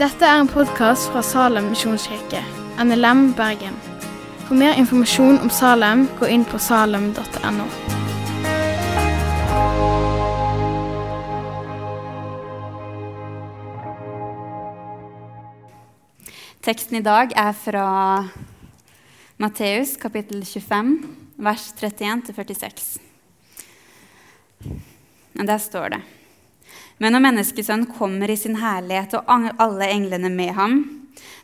Dette er en podkast fra Salem misjonskirke, NLM Bergen. For mer informasjon om Salem, gå inn på salem.no. Teksten i dag er fra Matteus kapittel 25, vers 31-46. Der står det Men når Menneskesønnen kommer i sin herlighet og alle englene med ham,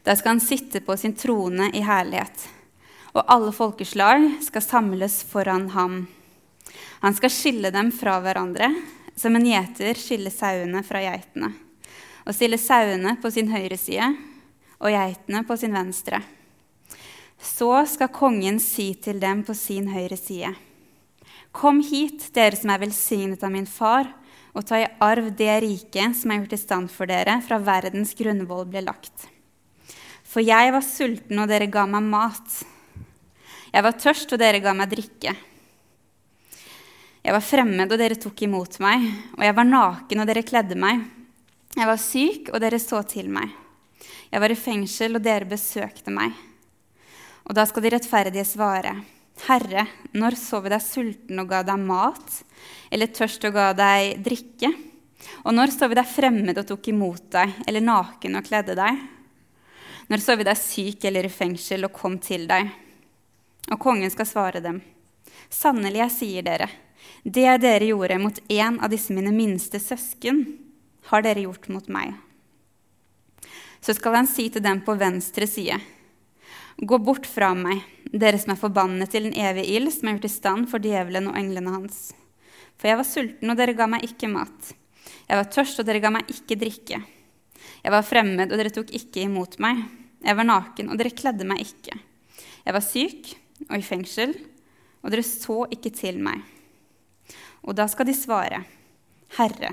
da skal han sitte på sin trone i herlighet, og alle folkeslag skal samles foran ham. Han skal skille dem fra hverandre, som en gjeter skiller sauene fra geitene, og stille sauene på sin høyre side og geitene på sin venstre. Så skal kongen si til dem på sin høyre side.: Kom hit, dere som er velsignet av min far, og ta i arv det riket som er gjort i stand for dere fra verdens grunnvoll ble lagt. For jeg var sulten, og dere ga meg mat. Jeg var tørst, og dere ga meg drikke. Jeg var fremmed, og dere tok imot meg. Og jeg var naken, og dere kledde meg. Jeg var syk, og dere så til meg. Jeg var i fengsel, og dere besøkte meg. Og da skal de rettferdige svare, Herre, når så vi deg sulten og ga deg mat, eller tørst og ga deg drikke? Og når så vi deg fremmed og tok imot deg, eller naken og kledde deg? Når så vi deg syk eller i fengsel og kom til deg? Og kongen skal svare dem, Sannelig, jeg sier dere, det dere gjorde mot en av disse mine minste søsken, har dere gjort mot meg. Så skal han si til dem på venstre side.: Gå bort fra meg, dere som er forbannet til den evige ild, som er gjort i stand for djevelen og englene hans. For jeg var sulten, og dere ga meg ikke mat. Jeg var tørst, og dere ga meg ikke drikke. Jeg var fremmed, og dere tok ikke imot meg. Jeg var naken, og dere kledde meg ikke. Jeg var syk og i fengsel, og dere så ikke til meg. Og da skal de svare, Herre,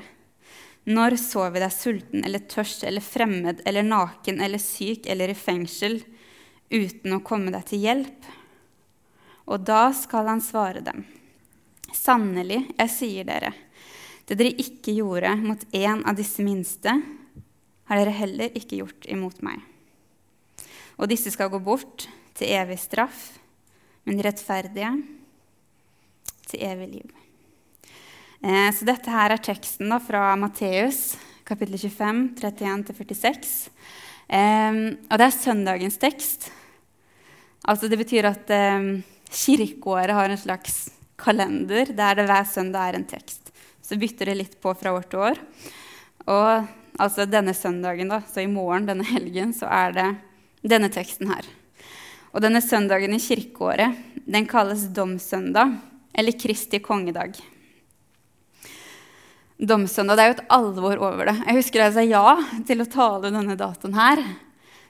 når så vi deg sulten eller tørst eller fremmed eller naken eller syk eller i fengsel uten å komme deg til hjelp? Og da skal han svare dem. Sannelig, jeg sier dere, det dere ikke gjorde mot en av disse minste, har dere heller ikke gjort imot meg. Og disse skal gå bort til evig straff, men de rettferdige til evig liv. Eh, så dette her er teksten da, fra Matteus kapittel 25, 31-46. Eh, og det er søndagens tekst. Altså Det betyr at eh, kirkeåret har en slags kalender der det hver søndag er en tekst. Så bytter det litt på fra år til år. Og altså denne søndagen, da, så i morgen, denne helgen, så er det denne teksten her. Og denne søndagen i kirkeåret, den kalles domssøndag, eller Kristi kongedag. Domssøndag, det er jo et alvor over det. Jeg husker jeg sa ja til å tale denne datoen her.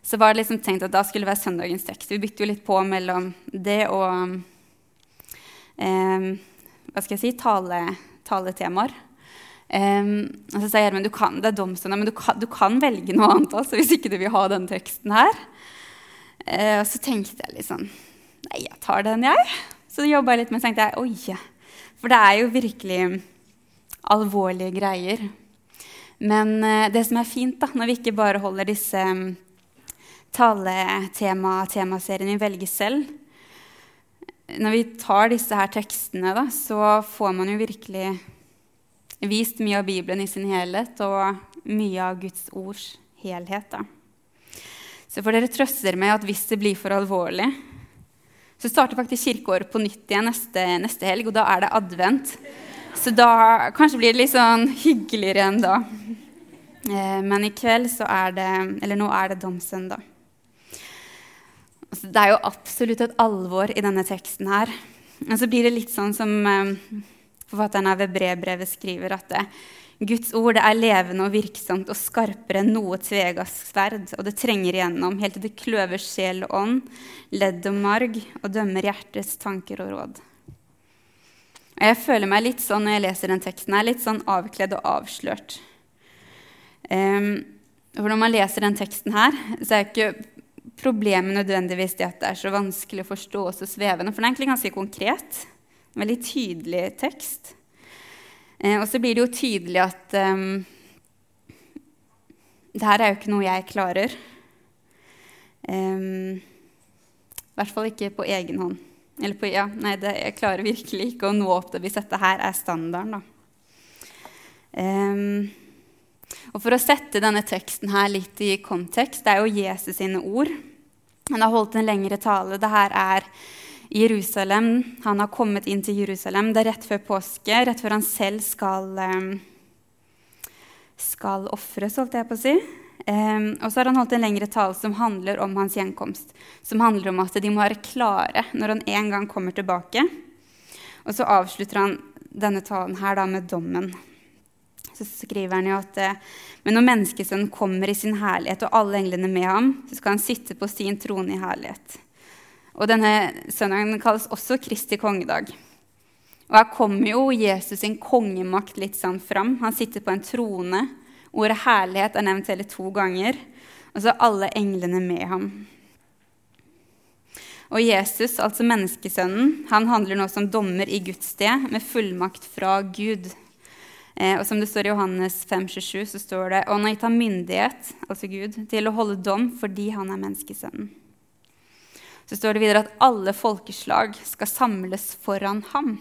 Så var det liksom tenkt at da skulle det være søndagens tekst. Vi bytter jo litt på mellom det og eh, hva skal jeg si tale, taletemaer. Um, og så sa Gjermund du kan, det er domstolene, men du kan, du kan, velge noe annet også, hvis ikke du vil ha den teksten her. Uh, og så tenkte jeg sånn Nei, jeg tar den, jeg. Så jobba jeg litt med tenkte jeg, oi, For det er jo virkelig alvorlige greier. Men uh, det som er fint, da, når vi ikke bare holder disse taletema, temaserien vi velger selv Når vi tar disse her tekstene, da, så får man jo virkelig vist mye av Bibelen i sin helhet og mye av Guds ords helhet. Da. Så får dere trøste dere med at hvis det blir for alvorlig, så starter faktisk kirkeåret på nytt igjen neste, neste helg, og da er det advent. Så da kanskje blir det litt sånn hyggeligere igjen da. Eh, men i kveld så er det Eller nå er det domssøndag. Altså, det er jo absolutt et alvor i denne teksten her. Og så blir det litt sånn som eh, forfatteren av Brevbrevet skriver, at det, Guds ord det er levende og virksomt og skarpere enn noe tvegaskt sverd, og det trenger igjennom helt til det kløver sjel og ånd, ledd og marg, og dømmer hjertets tanker og råd. Og jeg føler meg litt sånn når jeg leser den teksten, her, litt sånn avkledd og avslørt. Um, for når man leser den teksten her, så er jeg ikke problemet nødvendigvis det at det er så vanskelig å forstå og så svevende, for det er egentlig ganske konkret. En veldig tydelig tekst. Uh, og så blir det jo tydelig at um, det her er jo ikke noe jeg klarer. Um, I hvert fall ikke på egen hånd. Eller på, ja, nei, det, jeg klarer virkelig ikke å nå opp det hvis dette her er standarden. da. Um, og For å sette denne teksten her litt i kontekst Det er jo Jesus sine ord. Han har holdt en lengre tale. Det her er Jerusalem. Han har kommet inn til Jerusalem. Det er rett før påske, rett før han selv skal, um, skal ofres, holdt jeg på å si. Um, og så har han holdt en lengre tale som handler om hans gjenkomst. Som handler om at de må være klare når han en gang kommer tilbake. Og så avslutter han denne talen her da med dommen. Så skriver han jo at men når menneskesønnen kommer i sin herlighet og alle englene med ham, så skal han sitte på sin trone i herlighet. Og denne søndagen kalles også Kristi kongedag. Og her kommer jo Jesus sin kongemakt litt sånn fram. Han sitter på en trone Ordet 'herlighet' er nevnt hele to ganger. Og så alle englene med ham. Og Jesus, altså menneskesønnen, han handler nå som dommer i Guds sted, med fullmakt fra Gud. Eh, og som det står i Johannes 5, 27, så står det Og han har gitt ham myndighet, altså Gud, til å holde dom fordi han er menneskesønnen. Så står det videre at alle folkeslag skal samles foran ham.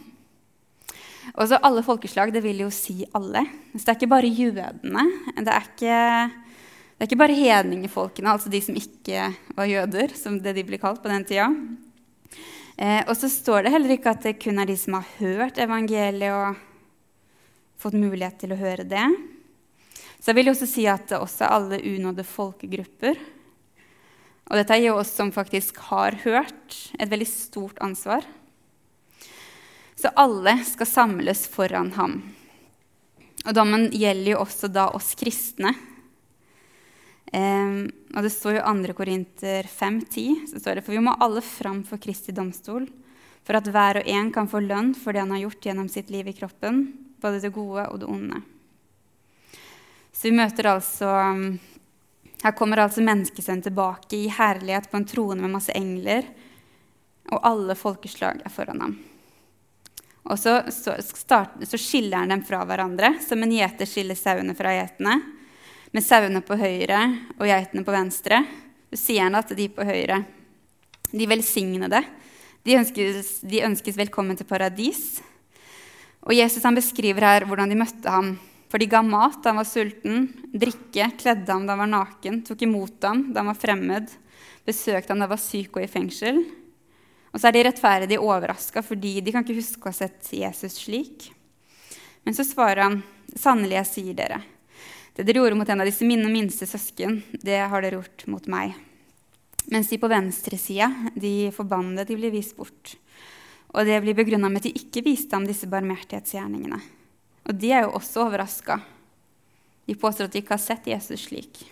Og så Alle folkeslag, det vil jo si alle. Så det er ikke bare jødene. Det er ikke, det er ikke bare hedningefolkene, altså de som ikke var jøder, som det de ble kalt på den tida. Eh, og så står det heller ikke at det kun er de som har hørt evangeliet og fått mulighet til å høre det. Så jeg vil også si at det også er alle unådde folkegrupper. Og dette gir oss som faktisk har hørt, et veldig stort ansvar. Så alle skal samles foran ham. Og dommen gjelder jo også da oss kristne. Um, og det står jo 2. Korinter 5,10, så står det for vi må alle fram for Kristi domstol, for at hver og en kan få lønn for det han har gjort gjennom sitt liv i kroppen, både det gode og det onde. Så vi møter altså Her kommer altså menneskesønnen tilbake i herlighet på en trone med masse engler, og alle folkeslag er foran ham. Og så, så, start, så, skiller han dem fra hverandre, som en gjeter skiller sauene fra geitene. Med sauene på høyre og geitene på venstre. Så sier han at de på høyre, de velsignede, de ønskes, de ønskes velkommen til paradis. Og Jesus han beskriver her hvordan de møtte ham. For de ga mat da han var sulten, drikke, kledde ham da han var naken, tok imot ham da han var fremmed, besøkte ham da han var syk og i fengsel. Og så er de rettferdig overraska fordi de kan ikke huske å ha sett Jesus slik. Men så svarer han, 'Sannelig, jeg sier dere:" Det dere gjorde mot en av disse mine minste søsken, det har dere gjort mot meg. Mens de på venstresida, de forbannede, de blir vist bort. Og det blir begrunna med at de ikke viste ham disse barmhjertighetsgjerningene. Og de er jo også overraska. De påstår at de ikke har sett Jesus slik.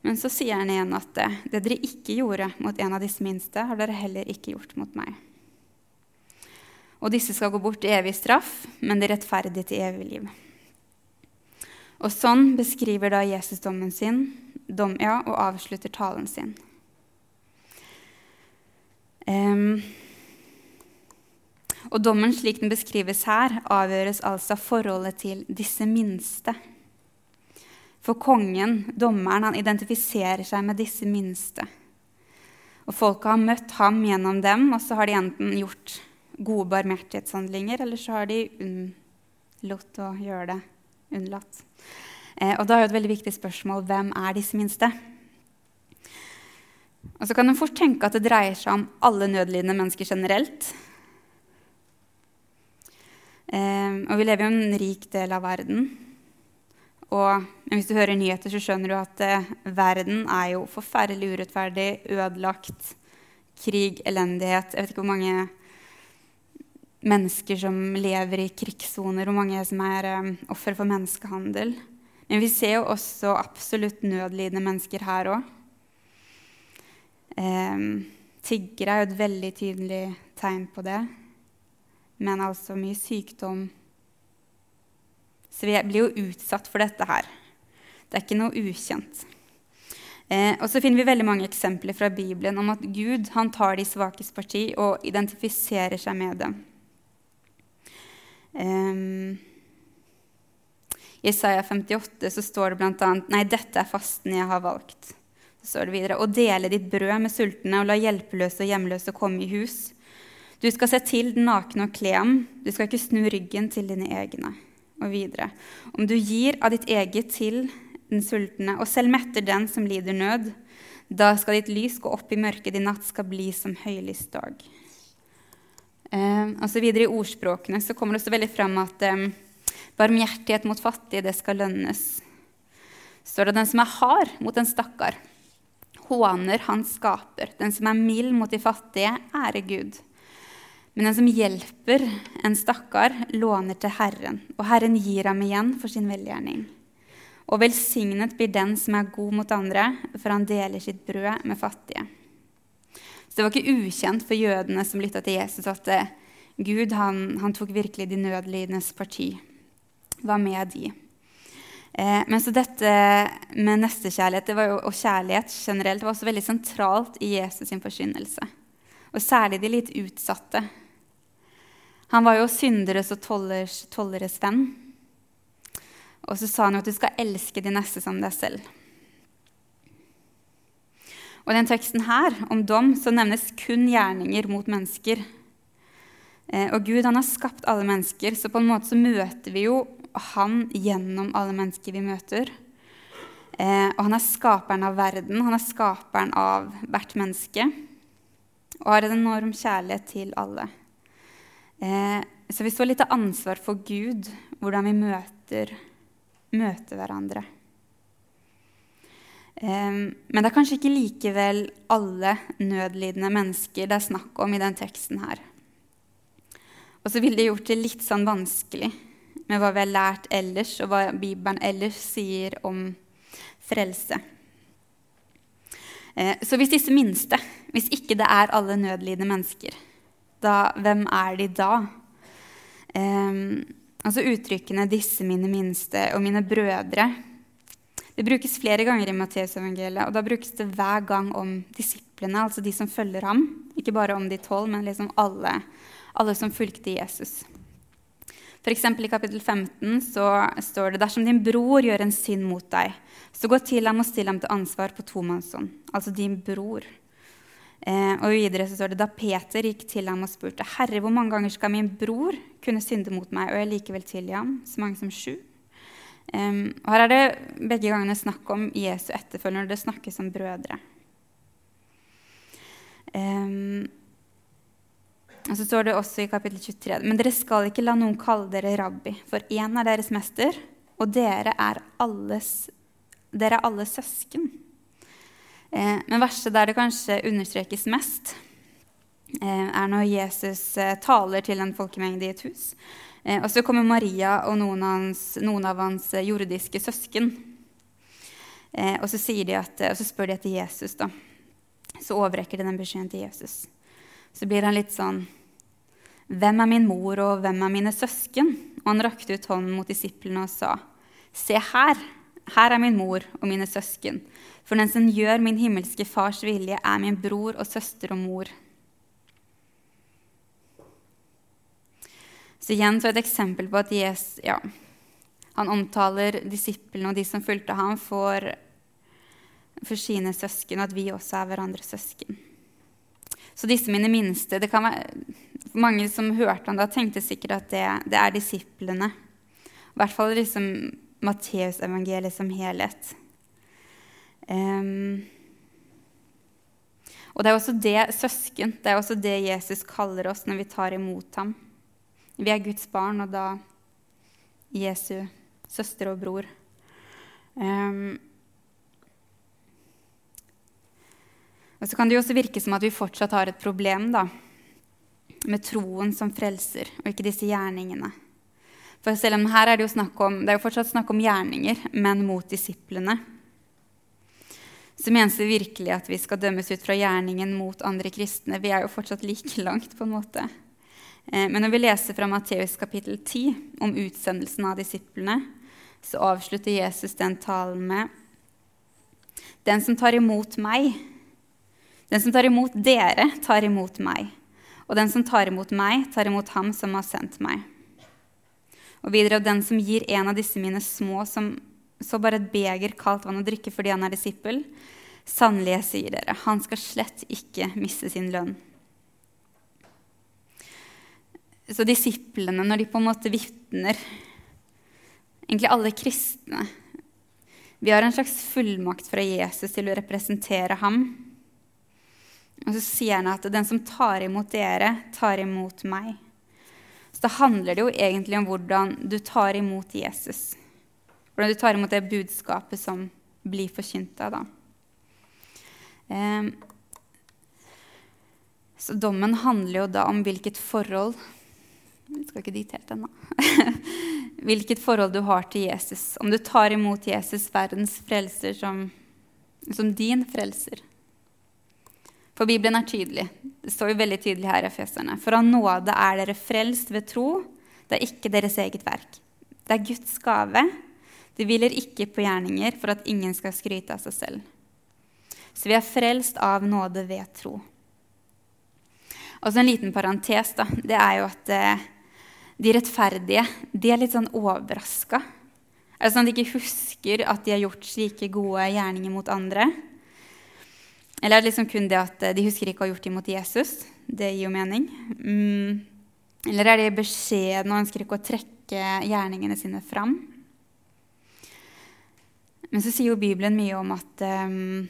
Men så sier han igjen at det dere ikke gjorde mot en av disse minste, har dere heller ikke gjort mot meg. Og disse skal gå bort til evig straff, men de rettferdige til evig liv. Og sånn beskriver da Jesus dommen sin dom, ja, og avslutter talen sin. Um, og dommen slik den beskrives her, avgjøres altså forholdet til disse minste. For kongen, dommeren, han identifiserer seg med disse minste. Og folket har møtt ham gjennom dem, og så har de enten gjort gode barmhjertighetshandlinger, eller så har de unnlatt å gjøre det. Unnlatt. Eh, og da er jo et veldig viktig spørsmål hvem er disse minste? Og så kan man fort tenke at det dreier seg om alle nødlidende mennesker generelt. Eh, og vi lever i en rik del av verden. Og hvis du hører nyheter, så skjønner du at eh, verden er jo forferdelig urettferdig, ødelagt. Krig, elendighet. Jeg vet ikke hvor mange mennesker som lever i krigssoner, hvor mange som er um, offer for menneskehandel. Men vi ser jo også absolutt nødlidende mennesker her òg. Um, tiggere er jo et veldig tydelig tegn på det. Men altså mye sykdom, så vi blir jo utsatt for dette her. Det er ikke noe ukjent. Eh, og så finner vi veldig mange eksempler fra Bibelen om at Gud han tar de svakes parti og identifiserer seg med dem. Eh, I Isaiah 58 så står det bl.a.: Nei, dette er fasten jeg har valgt. Så står det videre, Å dele ditt brød med sultne og la hjelpeløse og hjemløse komme i hus. Du skal se til den nakne og kle ham. Du skal ikke snu ryggen til dine egne. Og videre. Om du gir av ditt eget til den sultne, og selv metter den som lider nød, da skal ditt lys gå opp i mørket, din natt skal bli som høylysdag. Eh, og så videre I ordspråkene så kommer det også veldig fram at eh, barmhjertighet mot fattige, det skal lønnes. Så står det den som er hard mot en stakkar, håner han skaper. Den som er mild mot de fattige, ære Gud. Men den som hjelper en stakkar, låner til Herren, og Herren gir ham igjen for sin velgjerning. Og velsignet blir den som er god mot andre, for han deler sitt brød med fattige. Så det var ikke ukjent for jødene som lytta til Jesus, at eh, Gud han, han tok virkelig de nødlidendes parti. Var med de. Eh, men så dette med nestekjærlighet jo, og kjærlighet generelt var også veldig sentralt i Jesus' sin forkynnelse. Og særlig de litt utsatte. Han var jo synderes og tolleres, tolleres venn. Og så sa han jo at du skal elske de neste som deg selv. Og den teksten her, om dom, så nevnes kun gjerninger mot mennesker. Eh, og Gud han har skapt alle mennesker, så på en måte så møter vi jo han gjennom alle mennesker vi møter. Eh, og han er skaperen av verden, han er skaperen av hvert menneske. Og har en enorm kjærlighet til alle. Eh, så vi står litt av ansvar for Gud, hvordan vi møter møter hverandre. Eh, men det er kanskje ikke likevel alle nødlidende mennesker det er snakk om i den teksten her. Og så ville det gjort det litt sånn vanskelig med hva vi har lært ellers, og hva Bibelen ellers sier om frelse. Uh, så hvis disse minste, hvis ikke det er alle nødlidende mennesker, da, hvem er de da? Um, Altså uttrykkene 'disse mine minste' og 'mine brødre'. Det brukes flere ganger i Matteusevangeliet, og da brukes det hver gang om disiplene, altså de som følger ham. Ikke bare om de tolv, men liksom alle, alle som fulgte Jesus. F.eks. i kapittel 15 så står det dersom din bror gjør en synd mot deg, så gå til ham og still ham til ansvar på tomannshånd, altså din bror. Eh, og videre så står det da Peter gikk til ham og spurte, 'Herre, hvor mange ganger skal min bror kunne synde mot meg?' Og jeg likevel tilgi ham, så mange som sju. Eh, og her er det begge gangene snakk om Jesu etterfølger når det snakkes om brødre. Um, og så står det også i kapittel 23.: Men dere skal ikke la noen kalle dere rabbi, for én er deres mester, og dere er alles, dere er alle søsken. Eh, men verset der det kanskje understrekes mest, eh, er når Jesus eh, taler til en folkemengde i et hus. Og så kommer Maria og noen hans, noen av hans jordiske søsken. Og så, at, og så, spør de etter Jesus. da. Så overrekker de den beskjeden til Jesus. Så blir han litt sånn Hvem er min mor, og hvem er mine søsken? Og han rakte ut hånden mot disiplene og sa, Se her, her er min mor og mine søsken. For den som gjør min himmelske fars vilje, er min bror og søster og mor. Så igjen så et eksempel på at Jesus, ja, han omtaler disiplene og de som fulgte ham, for, for sine søsken, og at vi også er hverandres søsken. Så disse mine minste det kan være, Mange som hørte han da, tenkte sikkert at det, det er disiplene. I hvert fall liksom Matteusevangeliet som helhet. Um, og det er også det søsken, det er også det Jesus kaller oss når vi tar imot ham. Vi er Guds barn, og da Jesu søster og bror. Um, og så kan det jo også virke som at vi fortsatt har et problem da, med troen som frelser, og ikke disse gjerningene. For selv om her er det jo snakk om, det er jo fortsatt snakk om gjerninger, men mot disiplene så menes det virkelig at vi skal dømmes ut fra gjerningen mot andre kristne. Vi er jo fortsatt like langt, på en måte. Eh, men når vi leser fra Matteus kapittel 10 om utsendelsen av disiplene, så avslutter Jesus den talen med Den som tar imot meg, den som tar imot dere, tar imot meg. Og den som tar imot meg, tar imot ham som har sendt meg. Og videre, og den som gir en av disse mine små som så bare et beger kaldt vann å drikke fordi han er disippel, sannelig, jeg sier dere, han skal slett ikke miste sin lønn. Så disiplene, når de på en måte vitner, egentlig alle kristne Vi har en slags fullmakt fra Jesus til å representere ham. Og så sier han at den som tar imot dere, tar imot meg. Så da handler det jo egentlig om hvordan du tar imot Jesus. Hvordan du tar imot det budskapet som blir forkynt deg, da. så dommen handler jo da om hvilket forhold vi skal ikke dit helt ennå. Hvilket forhold du har til Jesus. Om du tar imot Jesus, verdens frelser, som, som din frelser. For Bibelen er tydelig. Det står jo veldig tydelig her i Efeserne. For av nåde er dere frelst ved tro. Det er ikke deres eget verk. Det er Guds gave. Det hviler ikke på gjerninger for at ingen skal skryte av seg selv. Så vi er frelst av nåde ved tro. Og så en liten parentes. da, Det er jo at eh, de rettferdige de er litt sånn overraska. Er sånn at de ikke husker at de har gjort slike gode gjerninger mot andre? Eller er det liksom kun det at de husker ikke å ha gjort imot Jesus? Det gir jo mening. Mm. Eller er de beskjedne og ønsker ikke å trekke gjerningene sine fram? Men så sier jo Bibelen mye om at um,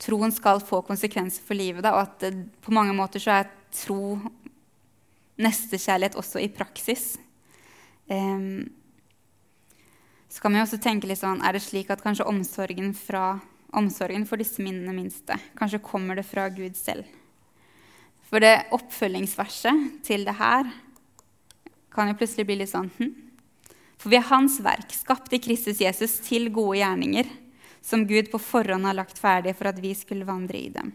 troen skal få konsekvenser for livet. Da, og at uh, på mange måter så er tro nestekjærlighet også i praksis. Um, så kan man jo også tenke litt sånn, Er det slik at kanskje omsorgen, fra, omsorgen for disse minnene minste kanskje kommer det fra Gud selv? For det oppfølgingsverset til det her kan jo plutselig bli litt sånn hm? For vi er Hans verk, skapt i Kristus Jesus til gode gjerninger, som Gud på forhånd har lagt ferdig for at vi skulle vandre i dem.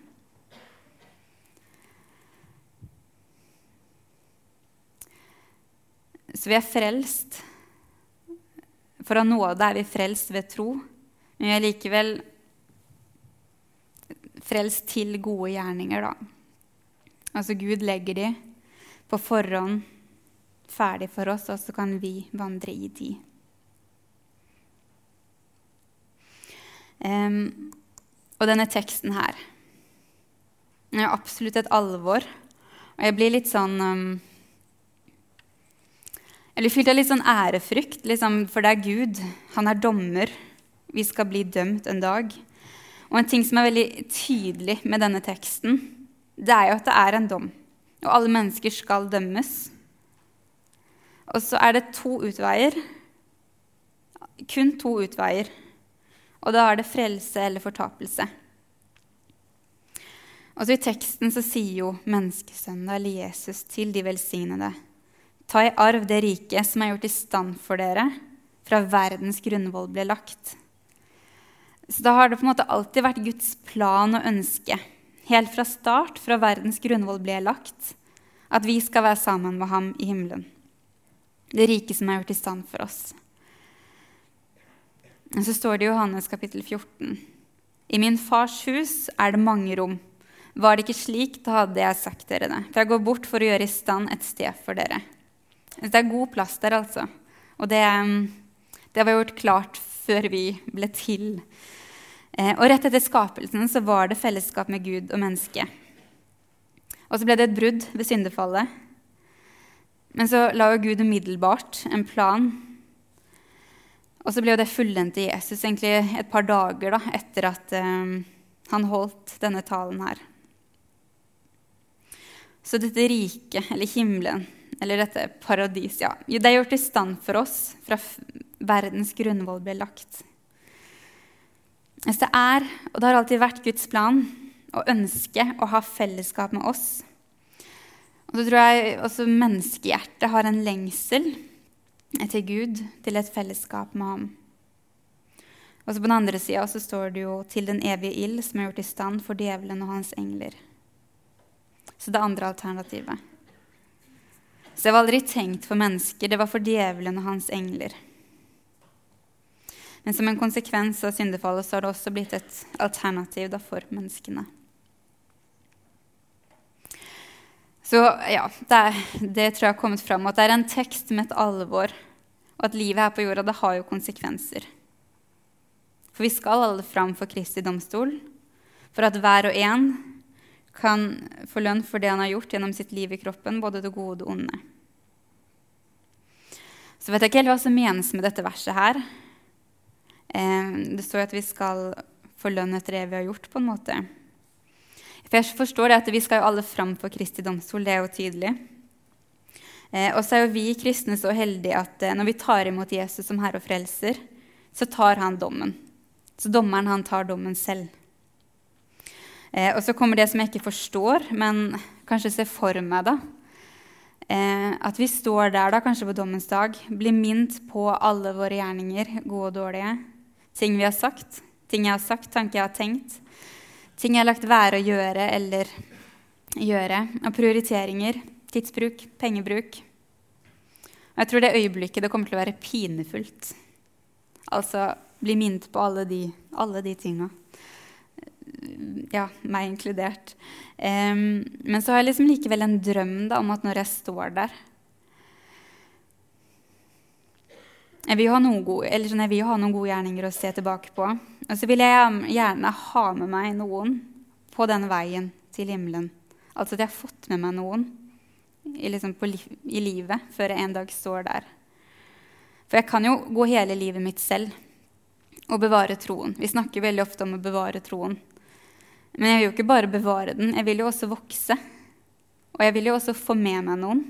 Så vi er frelst. For av nåde er vi frelst ved tro, men vi er likevel frelst til gode gjerninger, da. Altså Gud legger de på forhånd ferdig for oss, og så kan vi vandre i de. Um, og denne teksten her er absolutt et alvor. Og jeg blir litt sånn um, blir fylt av litt sånn ærefrykt, liksom, for det er Gud. Han er dommer. Vi skal bli dømt en dag. Og en ting som er veldig tydelig med denne teksten, det er jo at det er en dom. Og alle mennesker skal dømmes. Og så er det to utveier. Kun to utveier. Og da er det frelse eller fortapelse. Og så I teksten så sier jo menneskesønnen, eller Jesus, til de velsignede Ta i arv det riket som er gjort i stand for dere fra verdens grunnvoll ble lagt. Så da har det på en måte alltid vært Guds plan og ønske, helt fra start, fra verdens grunnvoll ble lagt, at vi skal være sammen med ham i himmelen. Det rike som er gjort i stand for oss. Og så står det i Johannes kapittel 14.: I min fars hus er det mange rom. Var det ikke slik, da hadde jeg sagt dere det. For jeg går bort for å gjøre i stand et sted for dere. Det er god plass der, altså. Og det, det var gjort klart før vi ble til. Eh, og rett etter skapelsen så var det fellesskap med Gud og mennesket. Og så ble det et brudd ved syndefallet. Men så la jo Gud umiddelbart en plan. Og så ble jo det fullendt i Jesus egentlig et par dager da, etter at um, han holdt denne talen her. Så dette riket, eller himmelen, eller dette paradis, ja. Det er gjort i stand for oss fra verdens grunnvoll ble lagt. Hvis det er, og det har alltid vært Guds plan, å ønske å ha fellesskap med oss. Og så tror jeg også menneskehjertet har en lengsel etter Gud, til et fellesskap med ham. Og så På den andre sida står det jo 'til den evige ild', som er gjort i stand for djevelen og hans engler. Så det andre alternativet. Så det var aldri tenkt for mennesker, det var for djevelen og hans engler. Men som en konsekvens av syndefallet så har det også blitt et alternativ for menneskene. Så ja, det, er, det, tror jeg har kommet fram at det er en tekst med et alvor. Og at livet her på jorda det har jo konsekvenser. For vi skal alle fram for Kristi domstol, for at hver og en kan få lønn for det han har gjort gjennom sitt liv i kroppen, både det gode og det onde. Så vet jeg ikke helt hva som menes med dette verset her. Det står at vi skal få lønn etter det vi har gjort, på en måte. For jeg forstår det at vi skal jo alle fram for Kristi domstol, det er jo tydelig. Eh, og så er jo vi kristne så heldige at eh, når vi tar imot Jesus som Herre og Frelser, så tar han dommen. Så dommeren han tar dommen selv. Eh, og så kommer det som jeg ikke forstår, men kanskje ser for meg, da. Eh, at vi står der da, kanskje på dommens dag, blir minnet på alle våre gjerninger, gode og dårlige. Ting vi har sagt, ting jeg har sagt, tanker jeg har tenkt. Ting jeg har lagt være å gjøre eller gjøre. Og prioriteringer, tidsbruk, pengebruk. Og jeg tror det øyeblikket det kommer til å være pinefullt. Altså bli minnet på alle de, alle de tinga ja, meg inkludert. Um, men så har jeg liksom likevel en drøm da, om at når jeg står der jeg vil, gode, sånn, jeg vil, ha noen gode gjerninger å se tilbake på. Og så vil jeg gjerne ha med meg noen på den veien til himmelen. Altså at jeg har fått med meg noen i, liksom på, i livet før jeg en dag står der. For jeg kan jo gå hele livet mitt selv og bevare troen. Vi snakker veldig ofte om å bevare troen. Men jeg vil jo ikke bare bevare den, jeg vil jo også vokse. Og jeg vil jo også få med meg noen.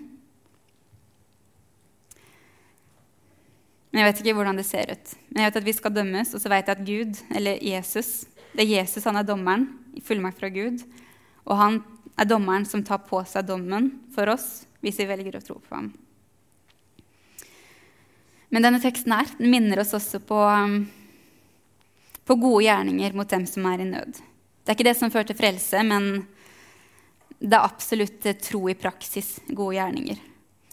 Men Jeg vet ikke hvordan det ser ut. Men jeg vet at vi skal dømmes, og så vet jeg at Gud, eller Jesus Det er Jesus, han er dommeren, i fullmakt fra Gud. Og han er dommeren som tar på seg dommen for oss hvis vi velger å tro på ham. Men denne teksten her den minner oss også på, um, på gode gjerninger mot dem som er i nød. Det er ikke det som fører til frelse, men det er absolutt tro i praksis, gode gjerninger.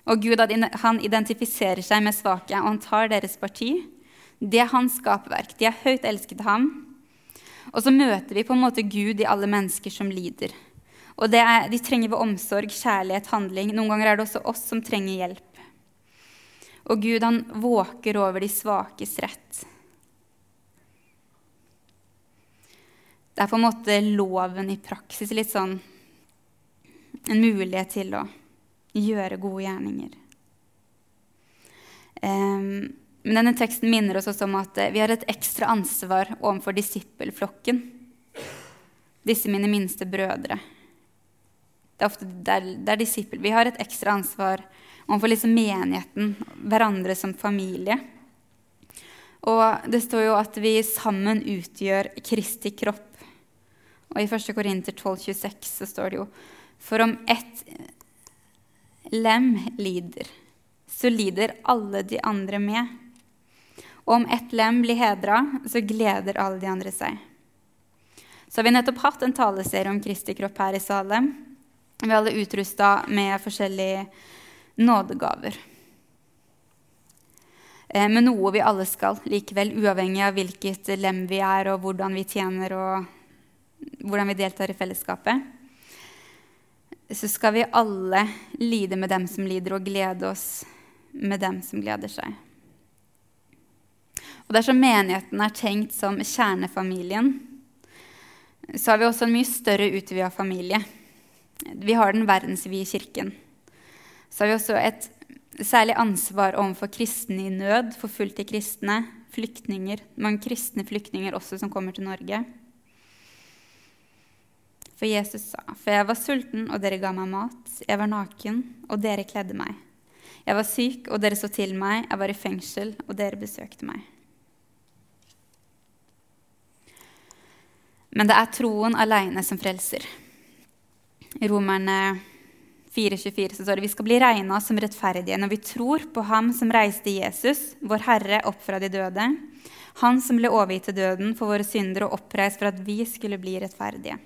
Og Gud han identifiserer seg med svake, og han tar deres parti. Det er hans skaperverk. De er høyt elsket av ham. Og så møter vi på en måte Gud i alle mennesker som lider. Og er, De trenger vår omsorg, kjærlighet, handling. Noen ganger er det også oss som trenger hjelp. Og Gud han våker over de svakes rett. Det er på en måte loven i praksis. Litt sånn en mulighet til å gjøre gode gjerninger. Men denne teksten minner oss også om at eh, vi har et ekstra ansvar overfor disippelflokken. Disse mine minste brødre. Det er ofte der, der disippel. Vi har et ekstra ansvar overfor liksom menigheten, hverandre som familie. Og det står jo at vi sammen utgjør Kristi kropp. Og i 1. Korinter 12,26 så står det jo For om ett lem lider, så lider alle de andre med. Og om ett lem blir hedra, så gleder alle de andre seg. Så har vi nettopp hatt en taleserie om Kristi kropp her i Salem. Vi er alle utrusta med forskjellige nådegaver. Eh, med noe vi alle skal, likevel uavhengig av hvilket lem vi er, og hvordan vi tjener og hvordan vi deltar i fellesskapet, så skal vi alle lide med dem som lider, og glede oss med dem som gleder seg. Og Dersom menigheten er tenkt som kjernefamilien, så har vi også en mye større utvida familie. Vi har den verdensvide kirken. Så har vi også et særlig ansvar overfor kristne i nød, forfulgte kristne, flyktninger, mange kristne flyktninger også som kommer til Norge. For Jesus sa, for jeg var sulten, og dere ga meg mat. Jeg var naken, og dere kledde meg. Jeg var syk, og dere så til meg. Jeg var i fengsel, og dere besøkte meg. Men det er troen aleine som frelser. I Romerne 4,24 så står det vi skal bli regna som rettferdige når vi tror på Ham som reiste Jesus, vår Herre, opp fra de døde. Han som ble overgitt til døden for våre synder og oppreist for at vi skulle bli rettferdige.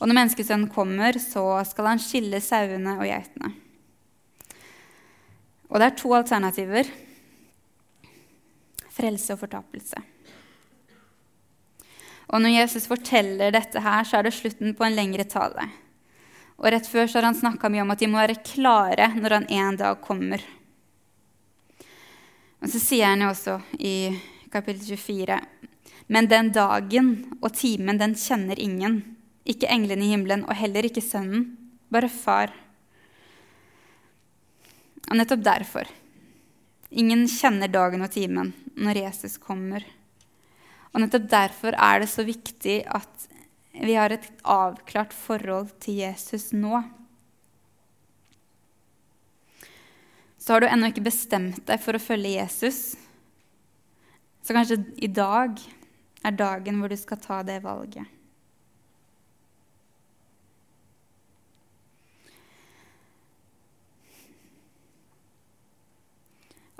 Og når menneskesønnen kommer, så skal han skille sauene og geitene. Og det er to alternativer frelse og fortapelse. Og når Jesus forteller dette her, så er det slutten på en lengre tale. Og rett før så har han snakka mye om at de må være klare når han en dag kommer. Og så sier han jo også i kapittel 24.: Men den dagen og timen, den kjenner ingen. Ikke englene i himmelen, og heller ikke Sønnen, bare Far. Og nettopp derfor. Ingen kjenner dagen og timen når Jesus kommer. Og nettopp derfor er det så viktig at vi har et avklart forhold til Jesus nå. Så har du ennå ikke bestemt deg for å følge Jesus. Så kanskje i dag er dagen hvor du skal ta det valget.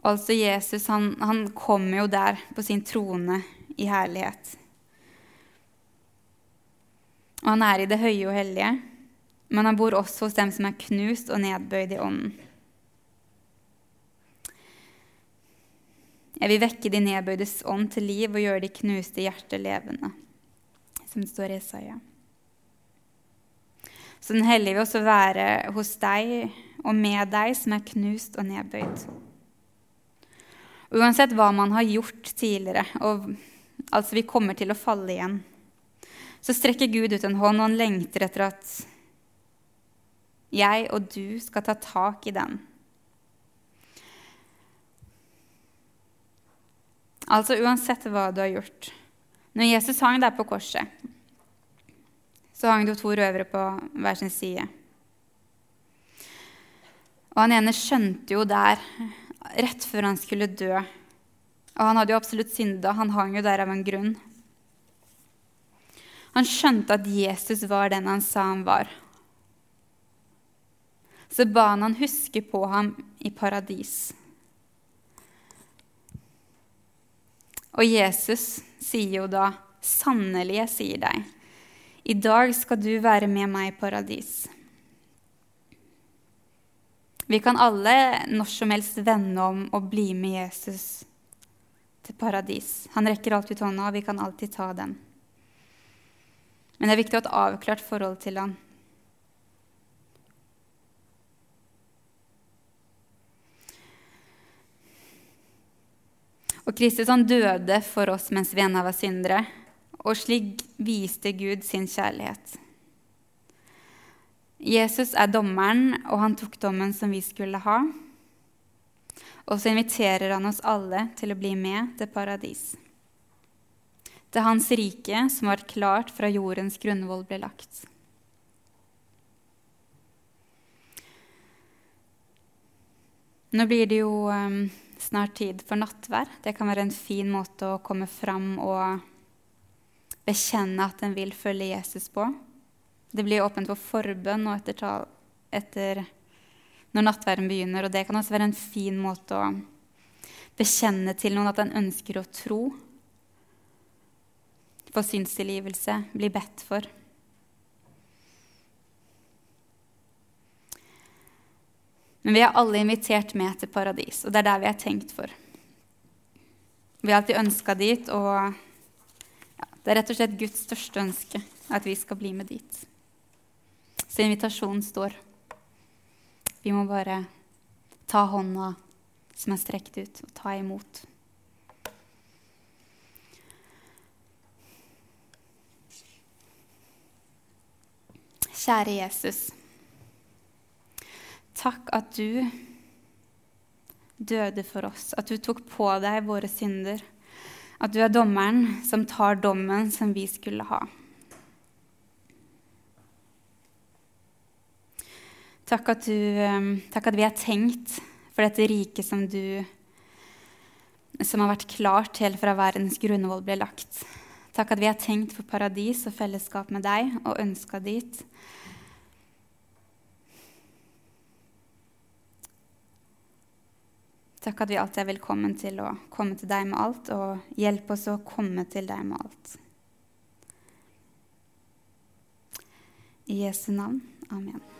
Altså Jesus han, han kommer jo der på sin trone i herlighet. Og han er i det høye og hellige, men han bor også hos dem som er knust og nedbøyd i ånden. Jeg vil vekke de nedbøydes ånd til liv og gjøre de knuste hjertet levende, som det står i Isaiah. Så Den hellige vil også være hos deg og med deg som er knust og nedbøyd. Uansett hva man har gjort tidligere, og altså vi kommer til å falle igjen, så strekker Gud ut en hånd, og han lengter etter at jeg og du skal ta tak i den. Altså uansett hva du har gjort. Når Jesus hang der på korset, så hang det jo to røvere på hver sin side. Og han ene skjønte jo der rett før han skulle dø. Og han hadde jo absolutt synda. Han hang jo der av en grunn. Han skjønte at Jesus var den han sa han var. Så ba han han huske på ham i paradis. Og Jesus sier jo da, 'Sannelig, jeg sier deg, i dag skal du være med meg i paradis'. Vi kan alle når som helst vende om og bli med Jesus til paradis. Han rekker alltid ut hånda, og vi kan alltid ta den. Men det er viktig å ha et avklart forhold til han. Og Kristus han døde for oss mens vi ennå var syndere, og slik viste Gud sin kjærlighet. Jesus er dommeren, og han tok dommen som vi skulle ha. Og så inviterer han oss alle til å bli med til paradis. Til hans rike som var klart fra jordens grunnvoll ble lagt. Nå blir det jo um, snart tid for nattvær. Det kan være en fin måte å komme fram og bekjenne at en vil følge Jesus på. Det blir åpent for forbønn og etter, etter når nattverden begynner. Og det kan også være en fin måte å bekjenne til noen at en ønsker å tro. Få synstilgivelse, bli bedt for. Men vi er alle invitert med til paradis, og det er der vi er tenkt for. Vi har alltid ønska dit, og ja, det er rett og slett Guds største ønske at vi skal bli med dit. Så invitasjonen står. Vi må bare ta hånda som er strekt ut, og ta imot. Kjære Jesus. Takk at du døde for oss, at du tok på deg våre synder. At du er dommeren som tar dommen som vi skulle ha. Takk at, du, ehm, takk at vi er tenkt for dette riket som du som har vært klart helt fra verdens grunnvoll ble lagt. Takk at vi er tenkt for paradis og fellesskap med deg og ønska dit. Takk at vi alltid er velkommen til å komme til deg med alt, og hjelpe oss å komme til deg med alt. I Jesu navn. Amen.